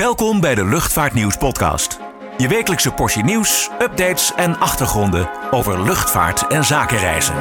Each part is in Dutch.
Welkom bij de Luchtvaartnieuws podcast. Je wekelijkse portie nieuws, updates en achtergronden over luchtvaart en zakenreizen.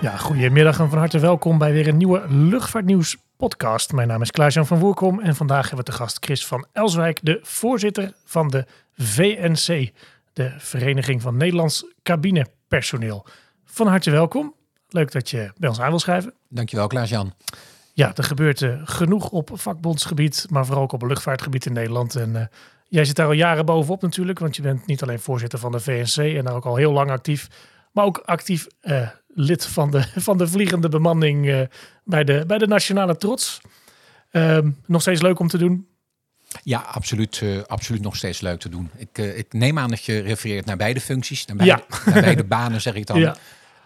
Ja, goedemiddag en van harte welkom bij weer een nieuwe Luchtvaartnieuws podcast. Mijn naam is Klaas-Jan van Woerkom en vandaag hebben we te gast Chris van Elswijk, de voorzitter van de VNC, de Vereniging van Nederlands Cabinepersoneel. Van harte welkom. Leuk dat je bij ons aan wil schrijven. Dankjewel Klaas-Jan. Ja, er gebeurt uh, genoeg op vakbondsgebied, maar vooral ook op het luchtvaartgebied in Nederland. En uh, jij zit daar al jaren bovenop natuurlijk, want je bent niet alleen voorzitter van de VNC en daar ook al heel lang actief, maar ook actief uh, lid van de, van de vliegende bemanning bij, de, bij de Nationale Trots. Ehm, nog steeds leuk om te doen. Ja, absoluut, uh, absoluut nog steeds leuk te doen. Ik, uh, ik, neem aan dat je refereert naar beide functies, naar beide, ja. naar beide banen zeg ik dan. Ja,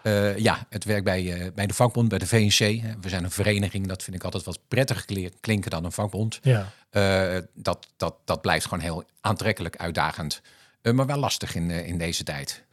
uh, ja het werk bij, bij de vakbond, bij de VNC. We zijn een vereniging, dat vind ik altijd wat prettiger klinken dan een vakbond. Ja. dat, dat, dat blijft gewoon heel aantrekkelijk, uitdagend, maar wel lastig in, in deze tijd.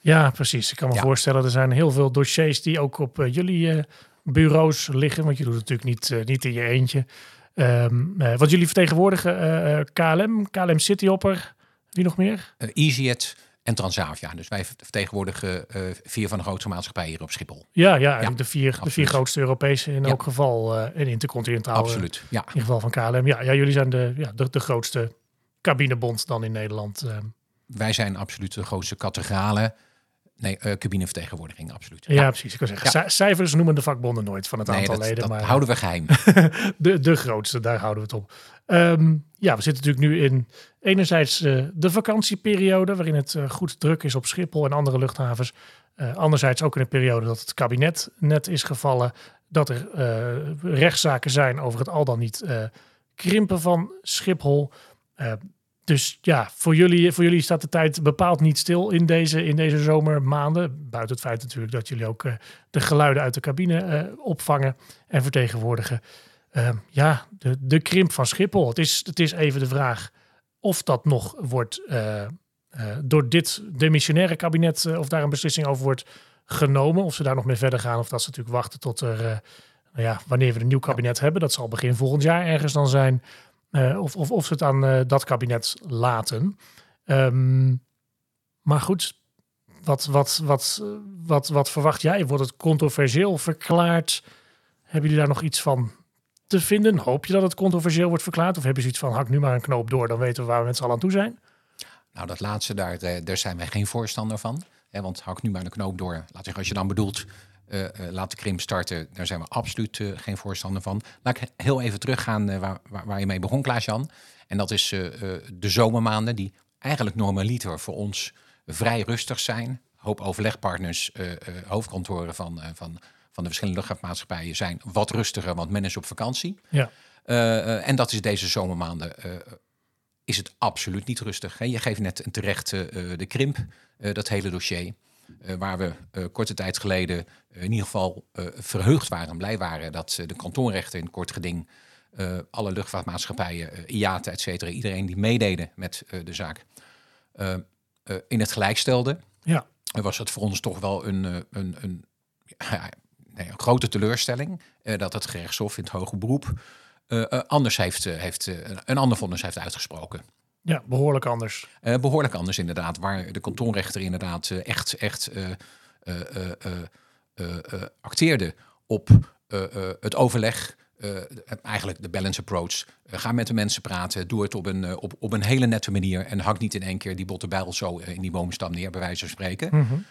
Ja, precies. Ik kan me ja. voorstellen, er zijn heel veel dossiers die ook op jullie bureaus liggen. Want je doet het natuurlijk niet, niet in je eentje. Um, uh, wat jullie vertegenwoordigen, uh, KLM, KLM Cityhopper, wie nog meer? Uh, EasyJet en Transavia. Dus wij vertegenwoordigen vier van de grootste maatschappijen hier op Schiphol. Ja, ja, ja de, vier, de vier grootste Europese in ja. elk geval en intercontinentaal. Absoluut, ja. In ieder geval van KLM. Ja, ja jullie zijn de, ja, de, de grootste cabinebond dan in Nederland. Ehm. Wij zijn absoluut de grootste categrale Nee, uh, cabinevertegenwoordiging, absoluut. Ja, ja, precies. Ik kan zeggen, ja. cijfers noemen de vakbonden nooit van het nee, aantal dat, leden. Dat maar houden we geheim. de, de grootste, daar houden we het op. Um, ja, we zitten natuurlijk nu in enerzijds uh, de vakantieperiode, waarin het uh, goed druk is op Schiphol en andere luchthavens. anderzijds ook in een periode dat het kabinet net is gevallen, dat er rechtszaken zijn over het al dan niet krimpen van Schiphol. Dus ja, voor jullie, voor jullie staat de tijd bepaald niet stil in deze, in deze zomermaanden. Buiten het feit natuurlijk dat jullie ook uh, de geluiden uit de cabine uh, opvangen en vertegenwoordigen. Uh, ja, de, de krimp van Schiphol. Het is, het is even de vraag of dat nog wordt door dit demissionaire kabinet, of daar een beslissing over wordt genomen. Of ze daar nog mee verder gaan. Of dat ze natuurlijk wachten tot er, nou ja, wanneer we een nieuw kabinet hebben. Dat zal begin volgend jaar ergens dan zijn. Uh, of, of, of ze het aan uh, dat kabinet laten. Um, maar goed, wat, wat, wat, wat, wat verwacht jij? Wordt het controversieel verklaard? Hebben jullie daar nog iets van te vinden? Hoop je dat het controversieel wordt verklaard? Of hebben ze iets van, hak nu maar een knoop door, dan weten we waar we met z'n allen aan toe zijn? Nou, dat laatste, daar, daar zijn wij geen voorstander van. Hè, want hak nu maar een knoop door. Laat zeggen, als je dan bedoelt, uh, laat de krimp starten. Daar zijn we absoluut uh, geen voorstander van. Laat ik heel even teruggaan waar, waar, waar, je mee begon, Klaas-Jan. En dat is de zomermaanden, die eigenlijk normaliter voor ons vrij rustig zijn. Hoop overlegpartners, hoofdkantoren van, van, van de verschillende luchtvaartmaatschappijen zijn wat rustiger, want men is op vakantie. Ja. en dat is deze zomermaanden is het absoluut niet rustig. Hè? Je geeft net terecht de krimp, dat hele dossier. Uh, waar we uh, korte tijd geleden uh, in ieder geval verheugd waren en blij waren dat de kantoorrechten in kort geding alle luchtvaartmaatschappijen, IATA, et cetera, iedereen die meededen met de zaak, in het gelijk stelde. Ja. was het voor ons toch wel een, een, een, ja, nee, een grote teleurstelling dat het gerechtshof in het hoge beroep anders heeft, heeft een ander vonnis heeft uitgesproken. Ja, behoorlijk anders. Uh, behoorlijk anders inderdaad, waar de kantoorrechter inderdaad uh, echt, echt uh, acteerde op het overleg. eigenlijk de balance approach. ga met de mensen praten, doe het op een, op, op een hele nette manier en hak niet in één keer die botte bijl zo in die boomstam neer, bij wijze van spreken. Mm -hmm.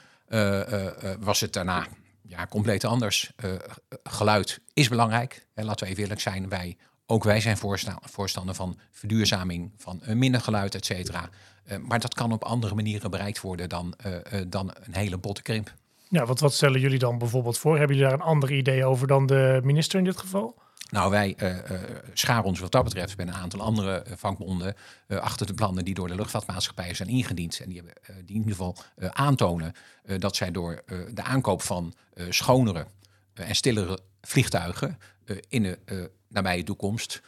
was het daarna ja, compleet anders. geluid is belangrijk. En laten we even eerlijk zijn, wij ook wij zijn voorstander van verduurzaming, van minder geluid, et cetera. Uh, maar dat kan op andere manieren bereikt worden dan, uh, uh, dan een hele botte krimp. Ja, wat, wat stellen jullie dan bijvoorbeeld voor? Hebben jullie daar een ander idee over dan de minister in dit geval? Nou, wij scharen ons wat dat betreft bij een aantal andere vakbonden achter de plannen die door de luchtvaartmaatschappijen zijn ingediend. En die, hebben, die in ieder geval aantonen dat zij door de aankoop van schonere en stillere vliegtuigen in de nabije toekomst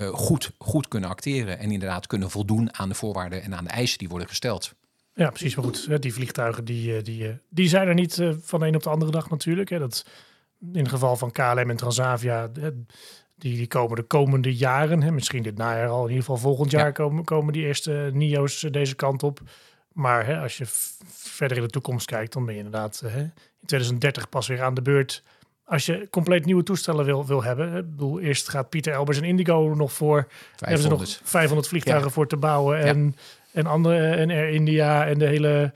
uh, goed, goed kunnen acteren. En inderdaad kunnen voldoen aan de voorwaarden en aan de eisen die worden gesteld. Ja, precies. Maar goed, die vliegtuigen die, die, die zijn er niet van de een op de andere dag natuurlijk. Dat, in het geval van KLM en Transavia, die, die komen de komende jaren, misschien dit najaar al, in ieder geval volgend jaar komen, komen die eerste NIO's deze kant op. Maar hè, als je verder in de toekomst kijkt, dan ben je inderdaad hè, in 2030 pas weer aan de beurt. Als je compleet nieuwe toestellen wil, wil hebben. Ik bedoel, eerst gaat Pieter Elbers en Indigo nog voor. 500. Hebben ze nog 500 vliegtuigen voor te bouwen. En, en andere en Air India en de hele,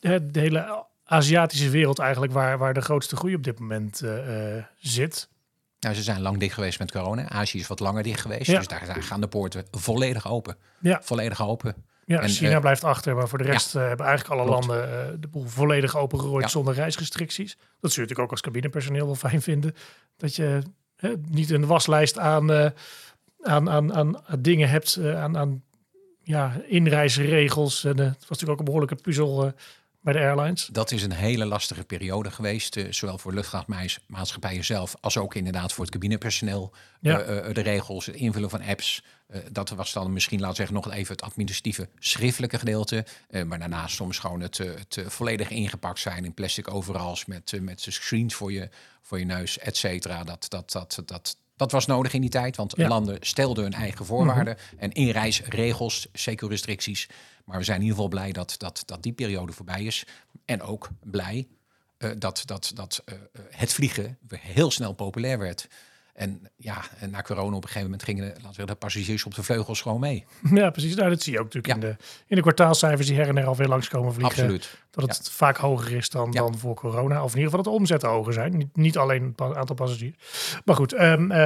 de hele Aziatische wereld eigenlijk waar, waar de grootste groei op dit moment uh, zit. Nou, ze zijn lang dicht geweest met corona. Azië is wat langer dicht geweest. Ja. Dus daar gaan de poorten volledig open. Ja. Volledig open. Ja, en, China uh, blijft achter, maar voor de rest ja, hebben eigenlijk alle landen de boel volledig opengegooid ja. zonder reisrestricties. Dat zul je natuurlijk ook als cabinepersoneel wel fijn vinden. Dat je niet een waslijst aan, aan, aan, aan dingen hebt, aan, aan ja, inreisregels. En, het was natuurlijk ook een behoorlijke puzzel bij de airlines? Dat is een hele lastige periode geweest, uh, zowel voor luchtvaartmaatschappijen zelf als ook inderdaad voor het cabinepersoneel. Ja. Uh, de regels, het invullen van apps. dat was dan misschien, laten we zeggen, nog even het administratieve schriftelijke gedeelte. maar daarnaast soms gewoon het, het volledig ingepakt zijn in plastic overals met, met screens voor je, voor je neus, et cetera. Dat, dat, dat, dat, dat was nodig in die tijd, want landen stelden hun eigen voorwaarden mm en inreisregels, secu-restricties. Maar we zijn in ieder geval blij dat, dat, dat die periode voorbij is. En ook blij uh, dat, dat, dat uh, het vliegen heel snel populair werd. En ja, en na corona op een gegeven moment gingen laten we de passagiers op de vleugels gewoon mee. Ja, precies. Nou, dat zie je ook natuurlijk in, de, in de kwartaalcijfers die her en her alweer langskomen vliegen. Absoluut. Dat het vaak hoger is dan, dan voor corona. Of in ieder geval dat de omzetten hoger zijn. Niet, niet alleen het aantal passagiers. Maar goed, um, uh,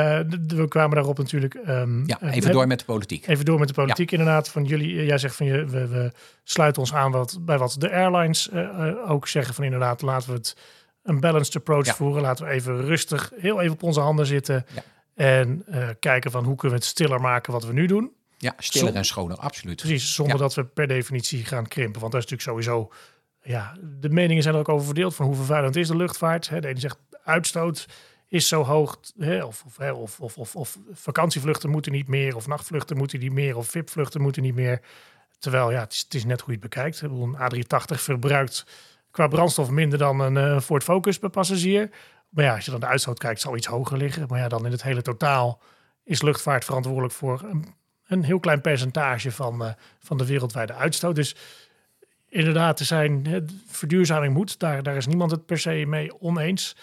we kwamen daarop natuurlijk... Um, ja, even door met de politiek. Even door met de politiek inderdaad. Van jullie, jij zegt van je, we, we sluiten ons aan wat, bij wat de airlines uh, ook zeggen. Van inderdaad, laten we het een balanced approach voeren. Laten we even rustig, heel even op onze handen zitten. Ja. En uh, kijken van hoe kunnen we het stiller maken wat we nu doen. Ja, stiller en schoner, absoluut. Precies, zonder dat we per definitie gaan krimpen. Want dat is natuurlijk sowieso... Ja, de meningen zijn er ook over verdeeld van hoe vervuilend is de luchtvaart. De ene zegt uitstoot is zo hoog, of, of, of, of, of, of vakantievluchten moeten niet meer, of nachtvluchten moeten niet meer, of VIP-vluchten moeten niet meer. Terwijl, ja, het is, het is net hoe je het bekijkt. Een A380 verbruikt qua brandstof minder dan een uh, Ford Focus per passagier. Maar ja, als je dan de uitstoot kijkt, zal iets hoger liggen. Maar ja, dan in het hele totaal is luchtvaart verantwoordelijk voor een, een heel klein percentage van, uh, van de wereldwijde uitstoot. Dus inderdaad, er zijn verduurzaming moet. Daar, daar is niemand het per se mee oneens.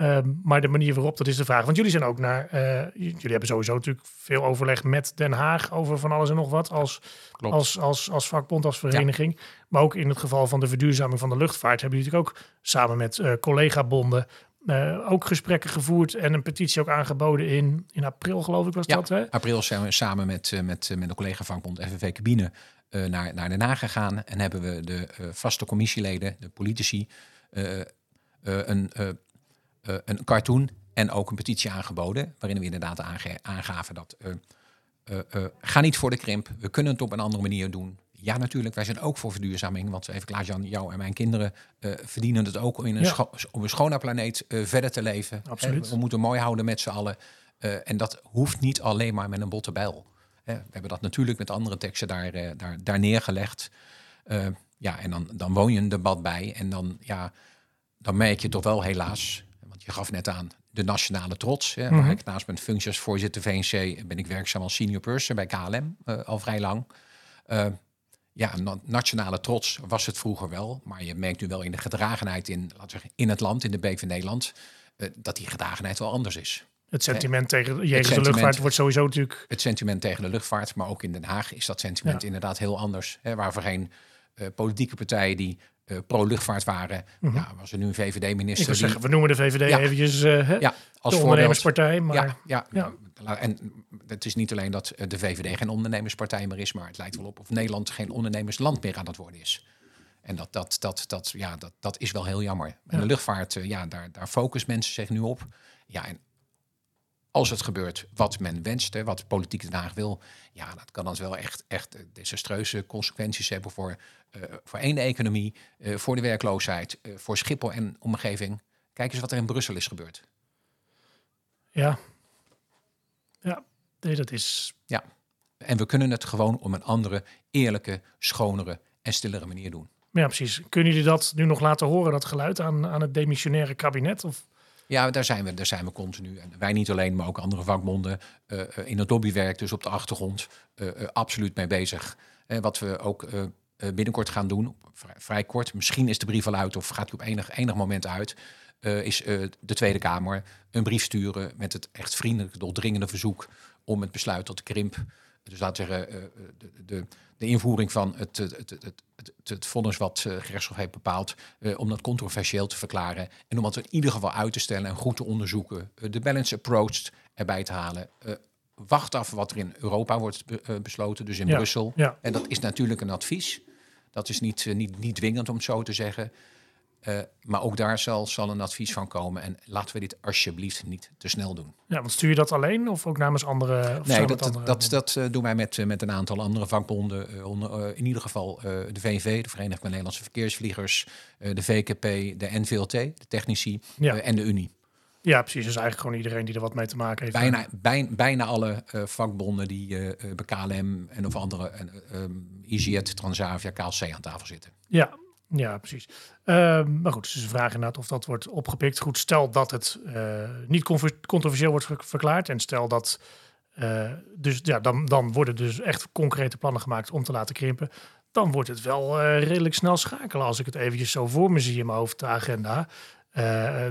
Um, maar de manier waarop, dat is de vraag. Want jullie zijn ook naar. Uh, jullie hebben sowieso natuurlijk veel overleg met Den Haag over van alles en nog wat. Als, als, als, als vakbond, als vereniging. Maar ook in het geval van de verduurzaming van de luchtvaart hebben jullie natuurlijk ook samen met uh, collega-bonden. Uh, ook gesprekken gevoerd en een petitie ook aangeboden in, in april, geloof ik was ja, dat. Hè? april zijn we samen met, met, met de collega vakbond FNV Cabine naar, naar Den Haag gegaan. En hebben we de vaste commissieleden, de politici, een uh, een cartoon en ook een petitie aangeboden, waarin we inderdaad aangaven dat uh, ga niet voor de krimp, we kunnen het op een andere manier doen. Ja, natuurlijk, wij zijn ook voor verduurzaming, want even Klaas-Jan, jou en mijn kinderen verdienen het ook om in een, ja. een schone planeet verder te leven. Absoluut. we moeten mooi houden met z'n allen. en dat hoeft niet alleen maar met een botte bijl. we hebben dat natuurlijk met andere teksten daar, daar, daar neergelegd. ja, en dan, dan woon je een debat bij en dan, ja, dan merk je toch wel helaas je gaf net aan de nationale trots. Hè, mm -hmm. waar ik naast mijn functie als voorzitter VNC ben ik werkzaam als senior person bij KLM uh, al vrij lang. Uh, ja, nationale trots was het vroeger wel, maar je merkt nu wel in de gedragenheid in, laten we zeggen, in het land, in de BV Nederland, uh, dat die gedragenheid wel anders is. Het sentiment tegen jegens de luchtvaart wordt sowieso natuurlijk. Het sentiment tegen de luchtvaart, maar ook in Den Haag is dat sentiment ja. inderdaad heel anders. Hè, waar voorheen politieke partijen die uh, pro-luchtvaart waren. -hmm. Ja, was er nu een VVD-minister. die... zeggen, we noemen de VVD ja. eventjes uh, ja, als de ondernemerspartij. Maar... Ja, ja, ja. en het is niet alleen dat eh, de VVD geen ondernemerspartij meer is, maar het lijkt wel op of Nederland geen ondernemersland meer aan het worden is. En dat, dat, dat, dat, ja, dat, dat is wel heel jammer. En de luchtvaart, ja, daar, daar focussen mensen zich nu op. Ja, en als het gebeurt wat men wenst, hè, wat politiek Den Haag wil, ja, dat kan dan wel echt, echt desastreuze consequenties hebben voor, uh, voor één de economie, uh, voor de werkloosheid, uh, voor Schiphol en omgeving. Kijk eens wat er in Brussel is gebeurd. Ja, ja, nee, dat is. Ja, en we kunnen het gewoon om een andere, eerlijke, schonere en stillere manier doen. Ja, precies. Kunnen jullie dat nu nog laten horen, dat geluid aan, aan het demissionaire kabinet? Of? Ja, daar zijn, we, daar zijn we continu. En wij niet alleen, maar ook andere vakbonden uh, in het lobbywerk, dus op de achtergrond, uh, absoluut mee bezig. Wat we ook binnenkort gaan doen, vrij, kort, misschien is de brief al uit of gaat hij op enig, enig moment uit, is de Tweede Kamer een brief sturen met het echt vriendelijke, doordringende verzoek om het besluit tot de krimp, dus laten we zeggen, de, de, de invoering van het, het, het, het, vonnis wat uh, gerechtshof heeft bepaald, uh, om dat controversieel te verklaren en om dat in ieder geval uit te stellen en goed te onderzoeken, de balance approach erbij te halen. wacht af wat er in Europa wordt be besloten, dus in ja, Brussel. Ja. En dat is natuurlijk een advies. Dat is niet, niet, niet dwingend om het zo te zeggen. Uh, maar ook daar zal, zal een advies van komen. En laten we dit alsjeblieft niet te snel doen. Ja, want stuur je dat alleen of ook namens andere? Of nee, dat, andere dat, dat, uh, doen wij met, met een aantal andere vakbonden. Uh, in ieder geval de VNV, de Vereniging van Nederlandse Verkeersvliegers, de VKP, de NVLT, de technici ja. en de Unie. Ja, precies. Dus eigenlijk gewoon iedereen die er wat mee te maken heeft. Bijna, bijna, bijna alle vakbonden die bij KLM en of andere, um, EasyJet, Transavia, KLC aan tafel zitten. Ja, ja, precies. Uh, maar goed, dus ze vragen inderdaad of dat wordt opgepikt. Goed, stel dat het uh, niet controversieel wordt verklaard en stel dat. Uh, dus ja, dan, dan worden dus echt concrete plannen gemaakt om te laten krimpen. Dan wordt het wel uh, redelijk snel schakelen. Als ik het eventjes zo voor me zie in mijn hoofd, de agenda.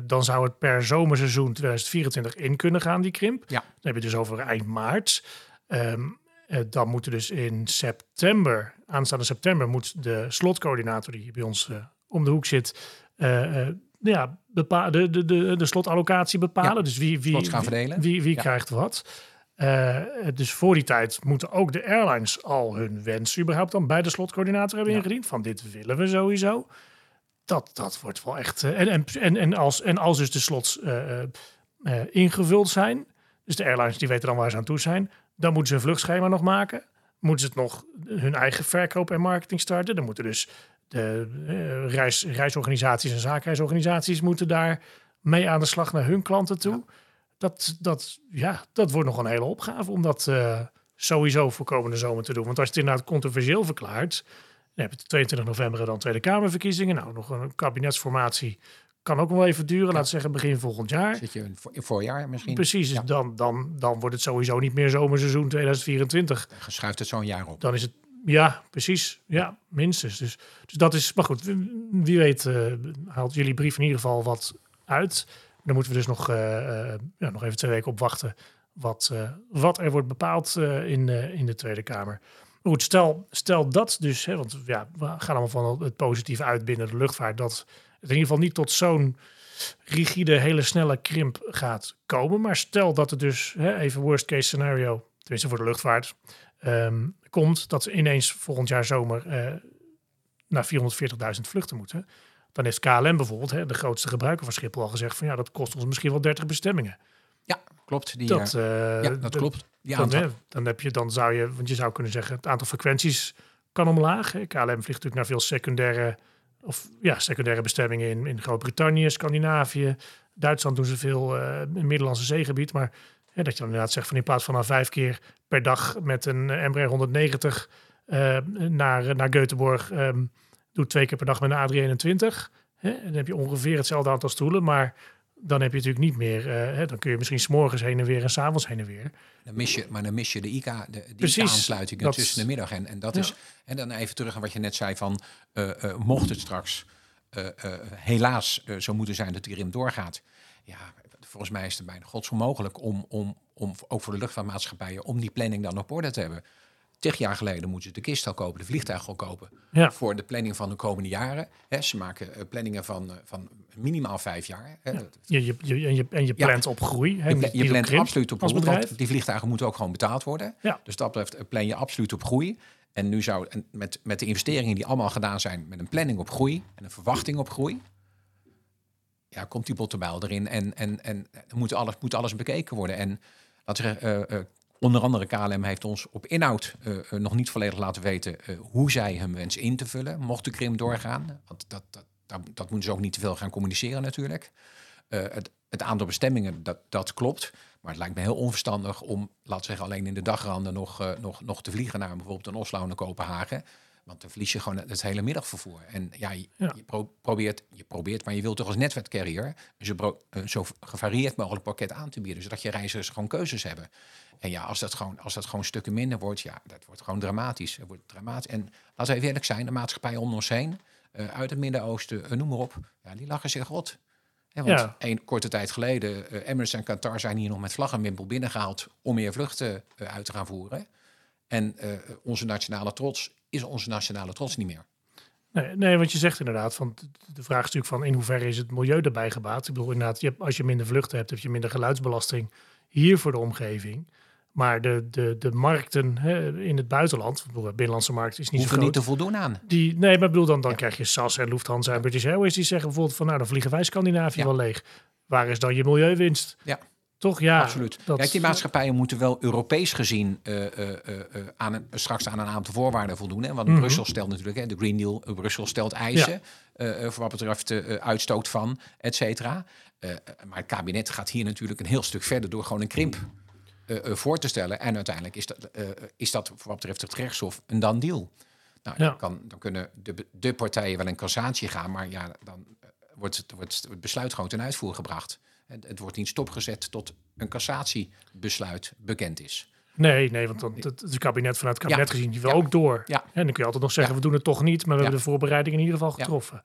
dan zou het per zomerseizoen 2024 in kunnen gaan, die krimp. Ja. Dan heb je dus over eind maart. Um, dan moet er dus in september, aanstaande september, moet de slotcoördinator die bij ons uh, om de hoek zit, uh, uh, ja, bepa de, de, de, de slotallocatie bepalen. Ja, dus wie, wie, gaan verdelen. wie, wie, wie ja. krijgt wat. dus voor die tijd moeten ook de airlines al hun wens überhaupt dan bij de slotcoördinator hebben Ja. ingediend. Van dit willen we sowieso. Dat, dat wordt wel echt. en, en, en, en, als, en als dus de slots ingevuld zijn, dus de airlines die weten dan waar ze aan toe zijn, dan moeten ze een vluchtschema nog maken. Moeten ze het nog hun eigen verkoop en marketing starten. Dan moeten dus de uh, reis, reisorganisaties en zakenreisorganisaties moeten daar mee aan de slag naar hun klanten toe. Ja. Dat, dat, ja, dat wordt nog een hele opgave om dat uh, sowieso voor komende zomer te doen. Want als je het inderdaad controversieel verklaart, dan heb je 22 november dan Tweede Kamerverkiezingen. Nou, nog een kabinetsformatie kan ook wel even duren, ja. laten we zeggen begin volgend jaar. Zit je in voorjaar misschien? Precies, dus ja. dan, dan, dan wordt het sowieso niet meer zomerseizoen 2024. Dan schuift het zo'n jaar op. Dan is het, ja, precies. Ja, minstens. Dus, dus dat is, maar goed, wie weet uh, haalt jullie brief in ieder geval wat uit. Dan moeten we dus nog, uh, uh, ja, nog even twee weken op wachten wat, wat er wordt bepaald in, in de Tweede Kamer. Maar goed, stel, stel dat dus, hè, want ja, we gaan allemaal van het positieve uit binnen de luchtvaart, dat in ieder geval niet tot zo'n rigide, hele snelle krimp gaat komen. Maar stel dat het dus, hè, even worst case scenario, tenminste voor de luchtvaart, um, komt dat ze ineens volgend jaar zomer uh, naar 440.000 vluchten moeten. Dan heeft KLM bijvoorbeeld, hè, de grootste gebruiker van Schiphol, al gezegd van ja, dat kost ons misschien wel 30 bestemmingen. Ja, klopt. Die, dat, uh, ja, dat klopt. Die dan, hè, dan heb je, dan zou je, want je zou kunnen zeggen, het aantal frequenties kan omlaag. Hè. KLM vliegt natuurlijk naar veel secundaire of ja, secundaire bestemmingen in, in Groot-Brittannië, Scandinavië. Duitsland doen ze veel uh, in het Middellandse zeegebied. Maar dat je dan inderdaad zegt van in plaats van dan vijf keer per dag met een Embraer 190 uh, naar, naar Göteborg, um, doe twee keer per dag met een A321. Hè? Dan heb je ongeveer hetzelfde aantal stoelen, maar dan heb je natuurlijk niet meer. Uh, hè, dan kun je misschien s'morgens heen en weer en s'avonds heen en weer. Dan mis je, maar dan mis je de IK, de, de IK-aansluitingen dat- tussen de middag. En, en dat Ja. is. En dan even terug aan wat je net zei van eh, eh, mocht het straks eh, eh, helaas eh, zo moeten zijn dat die rim doorgaat. Ja, volgens mij is het bijna godsonmogelijk om, om, om ook voor de luchtvaartmaatschappijen om die planning dan op orde te hebben. Tig jaar geleden moeten ze de kist al kopen, de vliegtuig al kopen. Ja. Voor de planning van de komende jaren. Ze maken eh, planningen van, eh, van minimaal vijf jaar. Hè. Je, je, je, en je, en je Ja. plant op groei. Je, pla- plant krimp absoluut op groei, want die vliegtuigen moeten ook gewoon betaald worden. Ja. Dus dat betreft eh, plan je absoluut op groei. En nu zou en met, met de investeringen die allemaal gedaan zijn, met een planning op groei en een verwachting op groei, ja, komt die bottenbijl erin en, en, en moet, alles, moet alles bekeken worden. En we zeggen, onder andere KLM heeft ons op inhoud eh, eh, nog niet volledig laten weten eh, hoe zij hun wens in te vullen, mocht de krim doorgaan. Want dat, dat, dat, dat moeten ze ook niet te veel gaan communiceren natuurlijk. Het, het aantal bestemmingen, dat, dat klopt. Maar het lijkt me heel onverstandig om, laten we zeggen, alleen in de dagranden nog, nog, nog te vliegen naar bijvoorbeeld een Oslo een Kopenhagen. Want dan verlies je gewoon het hele middagvervoer. En ja, je, Ja. je pro- probeert, je probeert, maar je wilt toch als netwerkcarrier zo, zo gevarieerd mogelijk pakket aan te bieden, zodat je reizigers gewoon keuzes hebben. En ja, als dat gewoon, als dat gewoon stukken minder wordt, ja, dat wordt gewoon dramatisch. Het wordt dramatisch. En laten we even eerlijk zijn, de maatschappij om ons heen, eh, uit het Midden-Oosten, eh, noem maar op, ja, die lachen zich rot. Hè, want Ja. een korte tijd geleden, Emirates en Qatar zijn hier nog met vlag en wimpel binnengehaald om meer vluchten uit te gaan voeren. En onze nationale trots is onze nationale trots niet meer. Nee, nee, want je zegt inderdaad, van, de- de vraag is natuurlijk van in hoeverre is het milieu erbij gebaat. Ik bedoel inderdaad, je hebt, als je minder vluchten hebt, heb je minder geluidsbelasting hier voor de omgeving. Maar de, de, de markten hè, in het buitenland, de binnenlandse markt is niet Hoeven zo niet groot. te voldoen aan. Die, nee, maar ik bedoel, dan, dan krijg je SAS en Lufthansa en British Airways die zeggen bijvoorbeeld van nou, dan vliegen wij Scandinavië Ja. wel leeg. Waar is dan je milieuwinst? Ja. Toch? Ja, Absoluut. dat- Kijk, die maatschappijen moeten wel Europees gezien eh, eh, eh, aan een, straks aan een aantal voorwaarden voldoen. Hè? Want Mhm. Brussel stelt natuurlijk, hè, de Green Deal, Brussel stelt eisen voor wat betreft de uitstoot van, et cetera. Maar het kabinet gaat hier natuurlijk een heel stuk verder door gewoon een krimp voor te stellen. En uiteindelijk is dat, eh, is dat voor wat betreft het rechtshof een dan deal. Nou, Ja. dan, kan, dan kunnen de, de partijen wel in cassatie gaan, maar ja, dan eh, wordt het, wordt het besluit gewoon ten uitvoer gebracht. Het, het wordt niet stopgezet tot een cassatiebesluit bekend is. Nee, nee, want dan, het, het kabinet vanuit het kabinet Ja. gezien, die wil Ja. ook door. Ja. En dan kun je altijd nog zeggen, we doen het toch niet, maar we hebben de voorbereiding in ieder geval getroffen.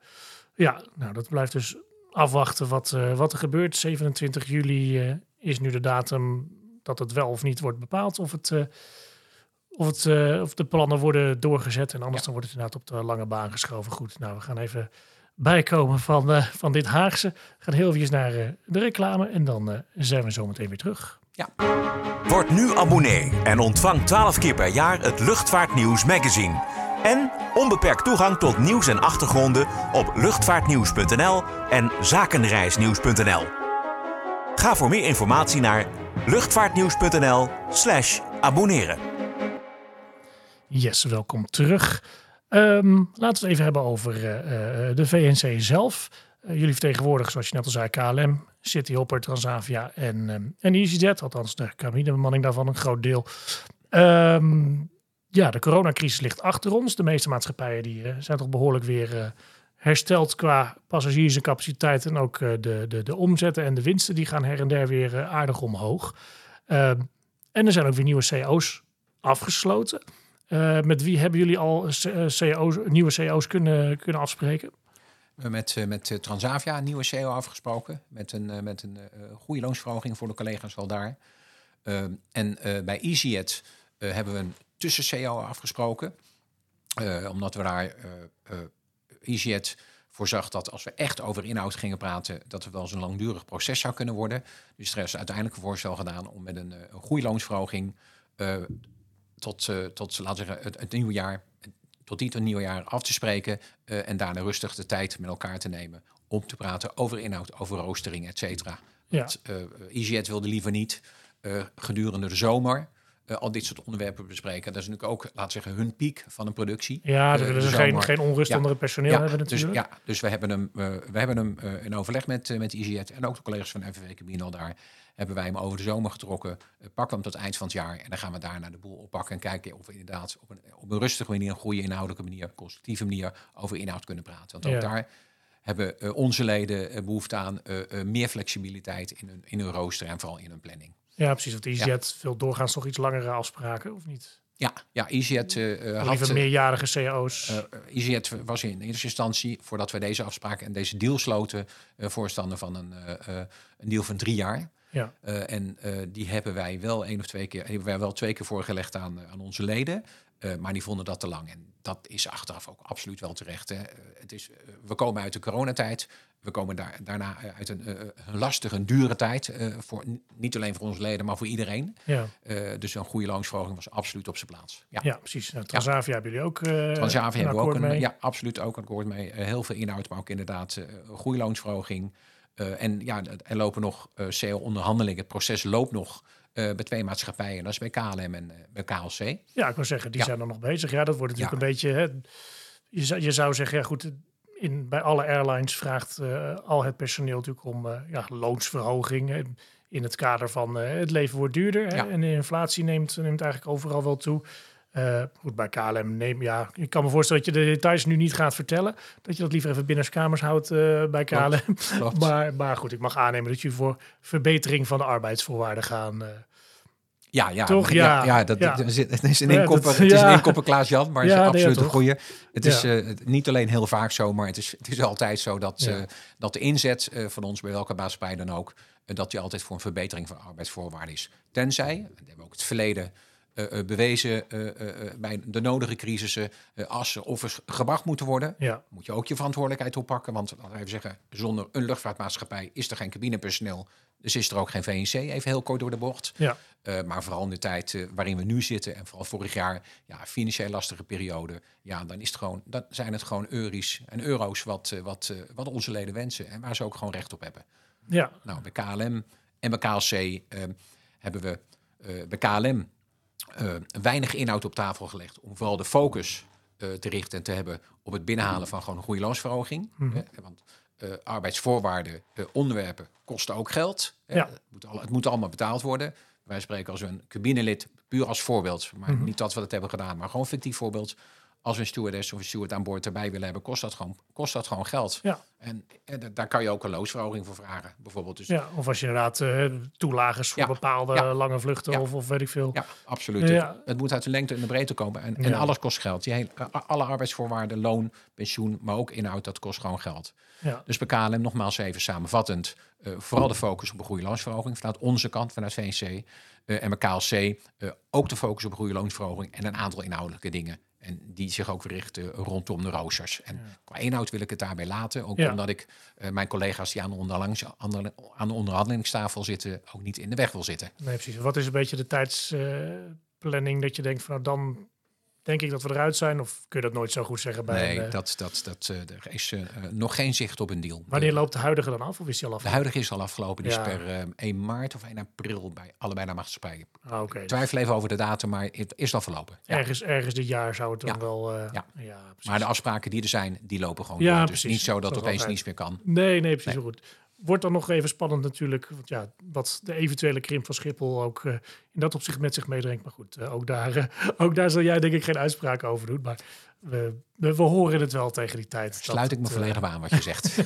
Ja, nou dat blijft dus afwachten wat, eh, wat er gebeurt. 27 juli eh, is nu de datum dat het wel of niet wordt bepaald. Of, het, eh, of, het, eh, of de plannen worden doorgezet en anders Ja. dan wordt het inderdaad op de lange baan geschoven. Goed, nou we gaan even bijkomen van, eh, van dit Haagse. We gaan heel even naar eh, de reclame en dan eh, zijn we zo meteen weer terug. Word nu abonnee en ontvang 12 keer per jaar het Luchtvaartnieuws magazine. En onbeperkt toegang tot nieuws en achtergronden op luchtvaartnieuws.nl en zakenreisnieuws.nl. Ga voor meer informatie naar luchtvaartnieuws.nl slash abonneren. Yes, welkom terug. Ehm, laten we het even hebben over eh, eh, de VNC zelf. Eh, jullie vertegenwoordigen, zoals je net al zei, KLM, Cityhopper, Transavia en, ehm en EasyJet. Althans, de cabinebemanning daarvan een groot deel. Ehm, ja, de coronacrisis ligt achter ons. De meeste maatschappijen die, zijn toch behoorlijk weer hersteld qua passagiers en capaciteit. En ook eh, de, de, de omzetten en de winsten die gaan her en der weer eh, aardig omhoog. Ehm, en er zijn ook weer nieuwe CO's afgesloten. Eh, met wie hebben jullie al CO's, nieuwe CO's kunnen, kunnen afspreken? Met, met Transavia een nieuwe CEO afgesproken. Met een, met een goede loonsverhoging voor de collega's wel daar. Ehm, en bij EasyJet hebben we een tussen-CEO afgesproken. Omdat we daar EasyJet voorzag dat als we echt over inhoud gingen praten, dat het wel eens een langdurig proces zou kunnen worden. Dus er is uiteindelijk een voorstel gedaan om met een, eh, een goede loonsverhoging eh, tot, eh, tot laten we zeggen, het, het nieuwe jaar, tot die tot nieuwe jaar af te spreken en daarna rustig de tijd met elkaar te nemen om te praten over inhoud, over roostering, et cetera. Ja. Want, EasyJet wilde liever niet gedurende de zomer eh, al dit soort onderwerpen bespreken. Dat is natuurlijk ook, laten we zeggen, hun piek van een productie. Ja, Eh, er ze geen, geen onrust Ja. onder het personeel Ja, hebben dus, natuurlijk. ja, dus we hebben hem, eh, we hebben hem in overleg met, met en ook de collega's van FNV Cabine al daar, hebben wij hem over de zomer getrokken. Pakken hem tot eind van het jaar en dan gaan we daarna de boel oppakken en kijken of we inderdaad op een, op een rustige manier, een goede inhoudelijke manier, constructieve manier over inhoud kunnen praten. Want ook Ja. daar hebben onze leden eh, behoefte aan meer flexibiliteit in hun, in hun rooster en vooral in hun planning. Ja, precies. Want EasyJet veel doorgaans nog iets langere afspraken, of niet? Ja, ja EasyJet eh, eh, had... Liever eh, meerjarige CO's. Uh, EasyJet was in eerste instantie, voordat we deze afspraken en deze deal sloten, uh, voorstander van een, uh, een deal van drie jaar. ja. Uh, en uh, die hebben wij wel één of twee keer, hebben wij wel twee keer voorgelegd aan, aan onze leden. Uh, maar die vonden dat te lang. En dat is achteraf ook absoluut wel terecht. Hè. Uh, het is, uh, we komen uit de coronatijd. We komen daar, daarna uit een, uh, een lastige, een dure tijd. voor, niet alleen voor onze leden, maar voor iedereen. Ja. dus een goede loonsverhoging was absoluut op zijn plaats. Ja, ja precies. Nou, Transavia hebben jullie ook uh, Transavia hebben we ook een, mee. Ja, absoluut ook een akkoord mee. heel veel inhoud, maar ook inderdaad goede loonsverhoging. en ja, er lopen nog CO-onderhandelingen. Het proces loopt nog uh, bij twee maatschappijen. Dat is bij KLM en uh, bij KLC. Ja, ik wil zeggen, die Ja. zijn er nog bezig. Ja, dat wordt natuurlijk Ja. een beetje... Hè, je, zou, je zou zeggen, ja goed, in, bij alle airlines vraagt uh, al het personeel natuurlijk om uh, ja, loonsverhoging. In het kader van uh, het leven wordt duurder. Hè, Ja. en de inflatie neemt, neemt eigenlijk overal wel toe. Uh, goed, bij KLM neem ja, ik kan me voorstellen dat je de details nu niet gaat vertellen. Dat je dat liever even binnenskamers houdt uh, bij KLM. Klopt, maar, maar goed, ik mag aannemen dat je voor verbetering van de arbeidsvoorwaarden gaan. Uh, ja, ja, toch? Ja, ja, dat, ja. het is een inkoppen, het is een Klaas Jan, maar ja, is absoluut een goede. Het is uh, niet alleen heel vaak zo, maar het is, het is altijd zo dat, uh, dat de inzet uh, van ons bij welke maatschappij dan ook, dat die altijd voor een verbetering van arbeidsvoorwaarden is. Tenzij, en dat hebben we ook het verleden bewezen uh, bij de nodige crisissen, als er offers gebracht moeten worden, ja. moet je ook je verantwoordelijkheid oppakken. Want laten we even zeggen, zonder een luchtvaartmaatschappij is er geen cabinepersoneel. Dus is er ook geen VNC, even heel kort door de bocht. Ja. maar vooral in de tijd waarin we nu zitten, en vooral vorig jaar, ja, financieel lastige periode, ja, dan, is het gewoon, dan zijn het gewoon euro's en euro's wat, wat, wat onze leden wensen en waar ze ook gewoon recht op hebben. Ja. Nou, bij KLM en bij KLC hebben we bij KLM uh, weinig inhoud op tafel gelegd om vooral de focus uh, te richten en te hebben op het binnenhalen van gewoon een goede loonsverhoging. Mm -hmm. want uh, arbeidsvoorwaarden, onderwerpen kosten ook geld. Ja. Het, moet al, het moet allemaal betaald worden. Wij spreken als een cabinelid, puur als voorbeeld, maar mm -hmm. niet dat we dat hebben gedaan, maar gewoon fictief voorbeeld als we een stewardess of een steward aan boord erbij willen hebben, kost dat gewoon, kost dat gewoon geld. Ja. En, en daar kan je ook een loonsverhoging voor vragen, bijvoorbeeld. Dus, ja, of als je inderdaad uh, toelagers voor bepaalde lange vluchten of, of weet ik veel. Ja, absoluut. Het, het, moet uit de lengte en de breedte komen. En, en alles kost geld. Die hele, alle arbeidsvoorwaarden, loon, pensioen, maar ook inhoud, dat kost gewoon geld. Ja. Dus bij KLM, nogmaals even samenvattend, uh, vooral de focus op een goede loonsverhoging vanuit onze kant, vanuit VNC. Uh, eh, en bij KLC ook de focus op een goede loonsverhoging en een aantal inhoudelijke dingen. En die zich ook richten rondom de roosters. En qua inhoud wil ik het daarbij laten. Ook omdat ik uh, mijn collega's die aan de, aan de onderhandelingstafel zitten, ook niet in de weg wil zitten. Nee, precies. Wat is een beetje de tijdsplanning uh, dat je denkt van nou, dan denk ik dat we eruit zijn? Of kun je dat nooit zo goed zeggen bij Nee, een, dat, dat, dat, uh, er is uh, nog geen zicht op een deal. Wanneer loopt de huidige dan af? Of is die al afgelopen? De huidige is al afgelopen. Die ja. is per uh, 1 maart of 1 april bij allebei de maatschappijen. Ah, okay. Twijfel even over de datum, maar het is al verlopen. Ja. Ergens, ergens dit jaar zou het dan ja. wel... ja. ja maar de afspraken die er zijn, die lopen gewoon ja, door. Dus precies. niet zo dat, dat opeens niets meer kan. Nee, nee, precies nee. goed wordt dan nog even spannend natuurlijk. Want ja, wat de eventuele krimp van Schiphol ook uh, in dat opzicht met zich meedringt. Maar goed, uh, ook, daar, uh, ook daar zal jij denk ik geen uitspraak over doen. Maar we, we, we horen het wel tegen die tijd. Sluit ik me volledig aan wat je zegt.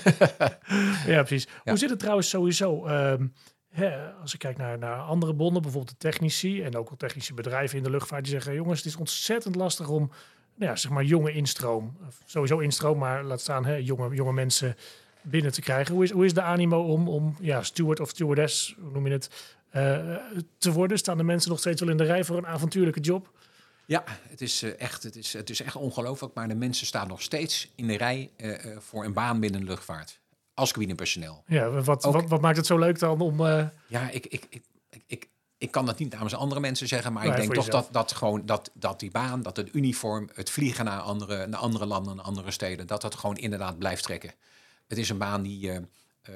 ja, precies. Ja. Hoe zit het trouwens sowieso? Um, hè, als ik kijk naar, naar andere bonden, bijvoorbeeld de technici en ook al technische bedrijven in de luchtvaart, die zeggen: jongens, het is ontzettend lastig om nou ja, zeg maar jonge instroom, sowieso instroom, maar laat staan hè, jonge, jonge mensen binnen te krijgen. Hoe is, hoe is de animo om, om ja, steward of stewardess, hoe noem je het, uh, te worden? Staan de mensen nog steeds wel in de rij voor een avontuurlijke job? Ja, het is uh, echt, het is, het is echt ongelooflijk. Maar de mensen staan nog steeds in de rij uh, voor een baan binnen de luchtvaart. Als cabinepersoneel. Ja, wat, Ook, wat, wat, maakt het zo leuk dan om... Ja, ik, ik, ik, ik, ik kan dat niet namens andere mensen zeggen, maar nee, ik denk toch dat, dat, gewoon, dat, dat die baan, dat het uniform, het vliegen naar andere, naar andere landen, naar andere steden, dat dat gewoon inderdaad blijft trekken. Het is een baan die. Uh, uh,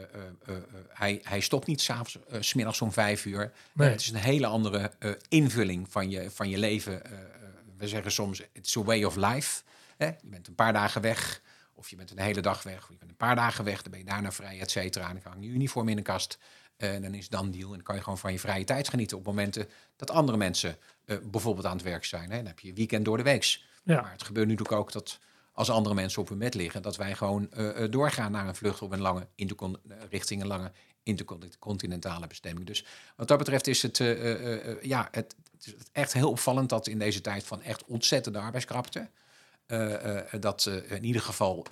uh, hij, hij stopt niet s'avonds, uh, smiddags om vijf uur. Nee. het is een hele andere invulling van je, van je leven. we zeggen soms, it's a way of life. Je bent een paar dagen weg, of je bent een hele dag weg, of je bent een paar dagen weg, dan ben je daarna vrij, et cetera. En dan hang je uniform in de kast. En dan is dan deal. En dan kan je gewoon van je vrije tijd genieten op momenten dat andere mensen bijvoorbeeld aan het werk zijn. Hè? Dan heb je weekend door de weeks. Ja. Maar het gebeurt nu ook dat als andere mensen op hun bed liggen, dat wij gewoon uh, doorgaan naar een vlucht op een lange richting een lange intercontinentale bestemming. Dus wat dat betreft is het, ja, het, het, echt heel opvallend dat in deze tijd van echt ontzettende arbeidskrapte, dat in ieder geval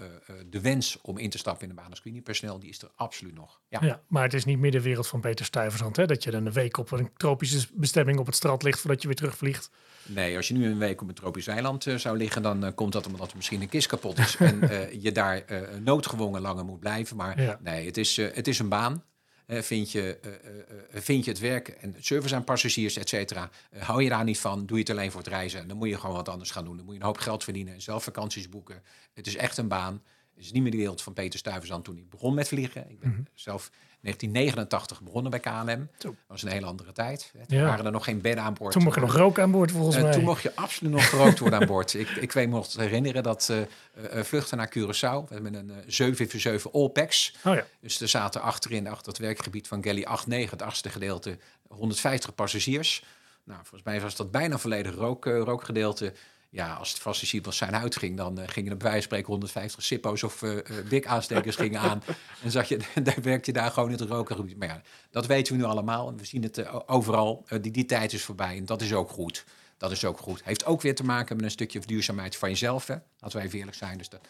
de wens om in te stappen in de baan als personeel, die is er absoluut nog. Ja. ja. maar het is niet meer de wereld van Peter Stuyvesant, hè? dat je dan een week op een tropische bestemming op het strand ligt voordat je weer terugvliegt. Nee, als je nu een week op een tropisch eiland uh, zou liggen, dan uh, komt dat omdat er misschien een kist kapot is en uh, je daar noodgedwongen langer moet blijven. Maar ja. nee, het is, het is een baan. vind, je, vind je het werk en service aan passagiers, et cetera, hou je daar niet van, doe je het alleen voor het reizen. Dan moet je gewoon wat anders gaan doen. Dan moet je een hoop geld verdienen, zelf vakanties boeken. Het is echt een baan. Het is niet meer de wereld van Peter Stuyvesant toen ik begon met vliegen. Ik ben mm -hmm. zelf 1989 begonnen bij KLM. Dat was een hele andere tijd. Toen ja. waren er nog geen bedden aan boord. Toen mocht je nog rook aan boord volgens uh, mij. Toen mocht je absoluut nog gerookt worden aan boord. Ik, ik weet me nog te herinneren dat uh, uh, vluchten naar Curaçao. Hebben een 747 All-Packs. Oh, ja. Dus er zaten achterin, achter het werkgebied van Galley 89, het achtste gedeelte, 150 passagiers. Nou, volgens mij was dat bijna volledig rook, rookgedeelte. Ja, als het fascisme zijn uitging, dan uh, gingen er bij wijze van spreken 150 Sippo's of uh, dik aanstekers gingen aan. En zag je, daar werkte je daar gewoon in het roken. Maar ja, dat weten we nu allemaal. En we zien het overal. die, die tijd is voorbij en dat is ook goed. Dat is ook goed. Heeft ook weer te maken met een stukje duurzaamheid van jezelf. Hè? Laten wij even eerlijk zijn. Dus dat,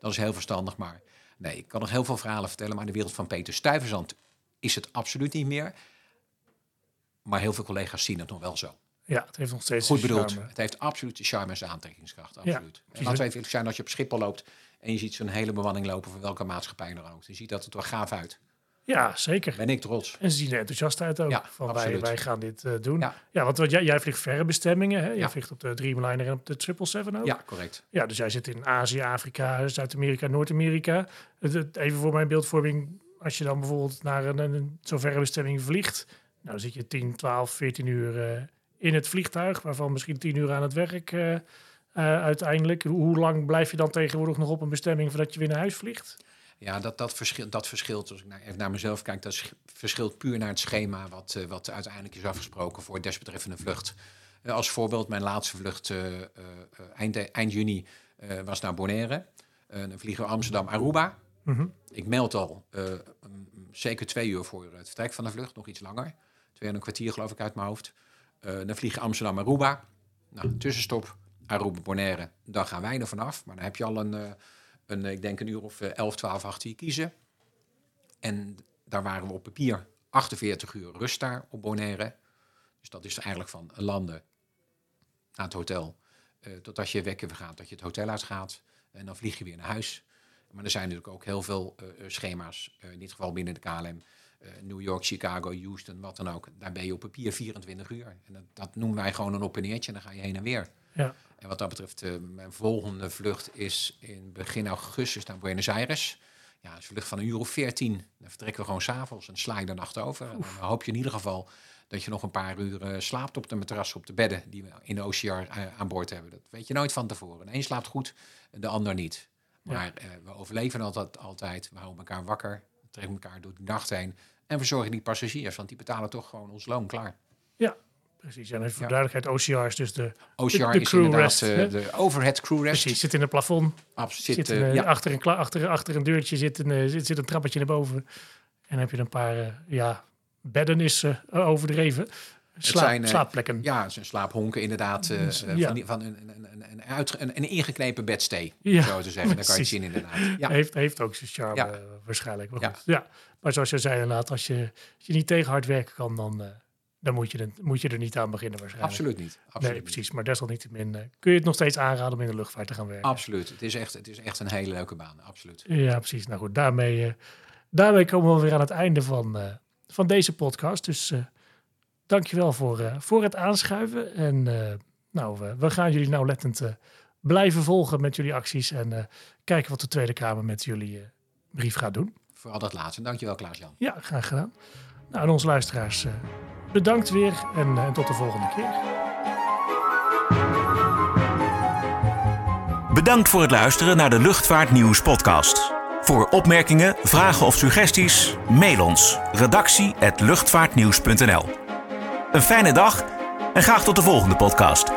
dat is heel verstandig. Maar nee, ik kan nog heel veel verhalen vertellen. Maar in de wereld van Peter Stuyvesant is het absoluut niet meer. Maar heel veel collega's zien het nog wel zo. Ja, het heeft nog steeds Goed bedoeld. Het heeft absoluut de charme en aantrekkingskracht. Absoluut. Ja, en laten we even zijn als je op Schiphol loopt en je ziet zo'n hele bemanning lopen van welke maatschappij dan ook. Je ziet dat het er gaaf uit. Ja, zeker. Ben ik trots. En ze zien er enthousiast uit ook. Ja, van wij, wij gaan dit uh, doen. Ja, ja want wat, jij, jij vliegt verre bestemmingen. Hè? Jij vliegt op de Dreamliner en op de 777 ook. Ja, correct. Ja, dus jij zit in Azië, Afrika, Zuid-Amerika, Noord-Amerika. Even voor mijn beeldvorming. Als je dan bijvoorbeeld naar een, een zo'n verre bestemming vliegt. Nou, dan zit je 10, 12, 14 uur uh, in het vliegtuig. Waarvan misschien 10 uur aan het werk uh, uiteindelijk. Hoe lang blijf je dan tegenwoordig nog op een bestemming voordat je weer naar huis vliegt? Ja, dat, dat, verschil, dat verschilt, als ik naar, even naar mezelf kijk, dat verschilt puur naar het schema wat, uh, wat uiteindelijk is afgesproken voor desbetreffende vlucht. Als voorbeeld, mijn laatste vlucht eind, eind juni was naar Bonaire. dan vliegen we Amsterdam-Aruba. Mm -hmm. Ik meld al zeker twee uur voor het vertrek van de vlucht, nog iets langer. Twee en een kwartier geloof ik uit mijn hoofd. Dan vliegen Amsterdam-Aruba. Nou, tussenstop, Aruba-Bonaire. Dan gaan wij er vanaf, maar dan heb je al een een, ik denk een uur of 11, 12 achter je kiezen. En daar waren we op papier 48 uur rust daar op Bonaire. Dus dat is eigenlijk van landen naar het hotel. Uh, totdat je wekken gaat, dat je het hotel uitgaat. En dan vlieg je weer naar huis. Maar er zijn natuurlijk ook heel veel schema's. In dit geval binnen de KLM. New York, Chicago, Houston, wat dan ook. Daar ben je op papier 24 uur. En dat, dat noemen wij gewoon een op en neertje. En dan ga je heen en weer. Ja. En wat dat betreft, uh, mijn volgende vlucht is in begin augustus naar Buenos Aires. Ja, een vlucht van een uur of veertien. Dan vertrekken we gewoon s'avonds en sla je de nacht over. En dan hoop je in ieder geval dat je nog een paar uur uh, slaapt op de matras, op de bedden die we in de OCR aan boord hebben. Dat weet je nooit van tevoren. De een slaapt goed, de ander niet. Maar ja. we overleven altijd, altijd. We houden elkaar wakker, trekken elkaar door de nacht heen. En we zorgen die passagiers, want die betalen toch gewoon ons loon klaar. Ja, Precies, en voor ja. duidelijkheid, OCR is dus de, OCR de, de is crew rest. Uh, de overhead crew rest. Precies, zit in het plafond. Absoluut. Zit, uh, ja. achter, een, achter, achter een deurtje zit een, zit, zit een trappetje naar boven. En dan heb je een paar, ja, bedden is overdreven. Slaap, zijn, slaapplekken. Ja, zijn slaaphonken inderdaad. ja. Van, van een, een, een, uit, een, een ingeknepen bedstee, ja. zo te zeggen. Dan kan je het zien inderdaad. Ja. Heeft, heeft ook zijn charme waarschijnlijk. Maar, goed. Ja. maar zoals je zei inderdaad, als je, als je niet tegen hard werken kan, dan dan moet je, er, moet je er niet aan beginnen waarschijnlijk. Absoluut niet. Absoluut nee, precies. Maar desalniettemin uh, kun je het nog steeds aanraden om in de luchtvaart te gaan werken. Absoluut. Het is echt, het is echt een hele leuke baan. Absoluut. Ja, precies. Nou goed, daarmee, daarmee komen we weer aan het einde van, van deze podcast. Dus dankjewel voor, voor het aanschuiven. En nou, we gaan jullie nauwlettend blijven volgen met jullie acties. En kijken wat de Tweede Kamer met jullie brief gaat doen. Vooral dat laatste. Dankjewel Klaas-Jan. Ja, graag gedaan. Nou, en onze luisteraars bedankt weer en, en tot de volgende keer. Bedankt voor het luisteren naar de Luchtvaartnieuws podcast. Voor opmerkingen, vragen of suggesties, mail ons redactie@luchtvaartnieuws.nl. Een fijne dag en graag tot de volgende podcast.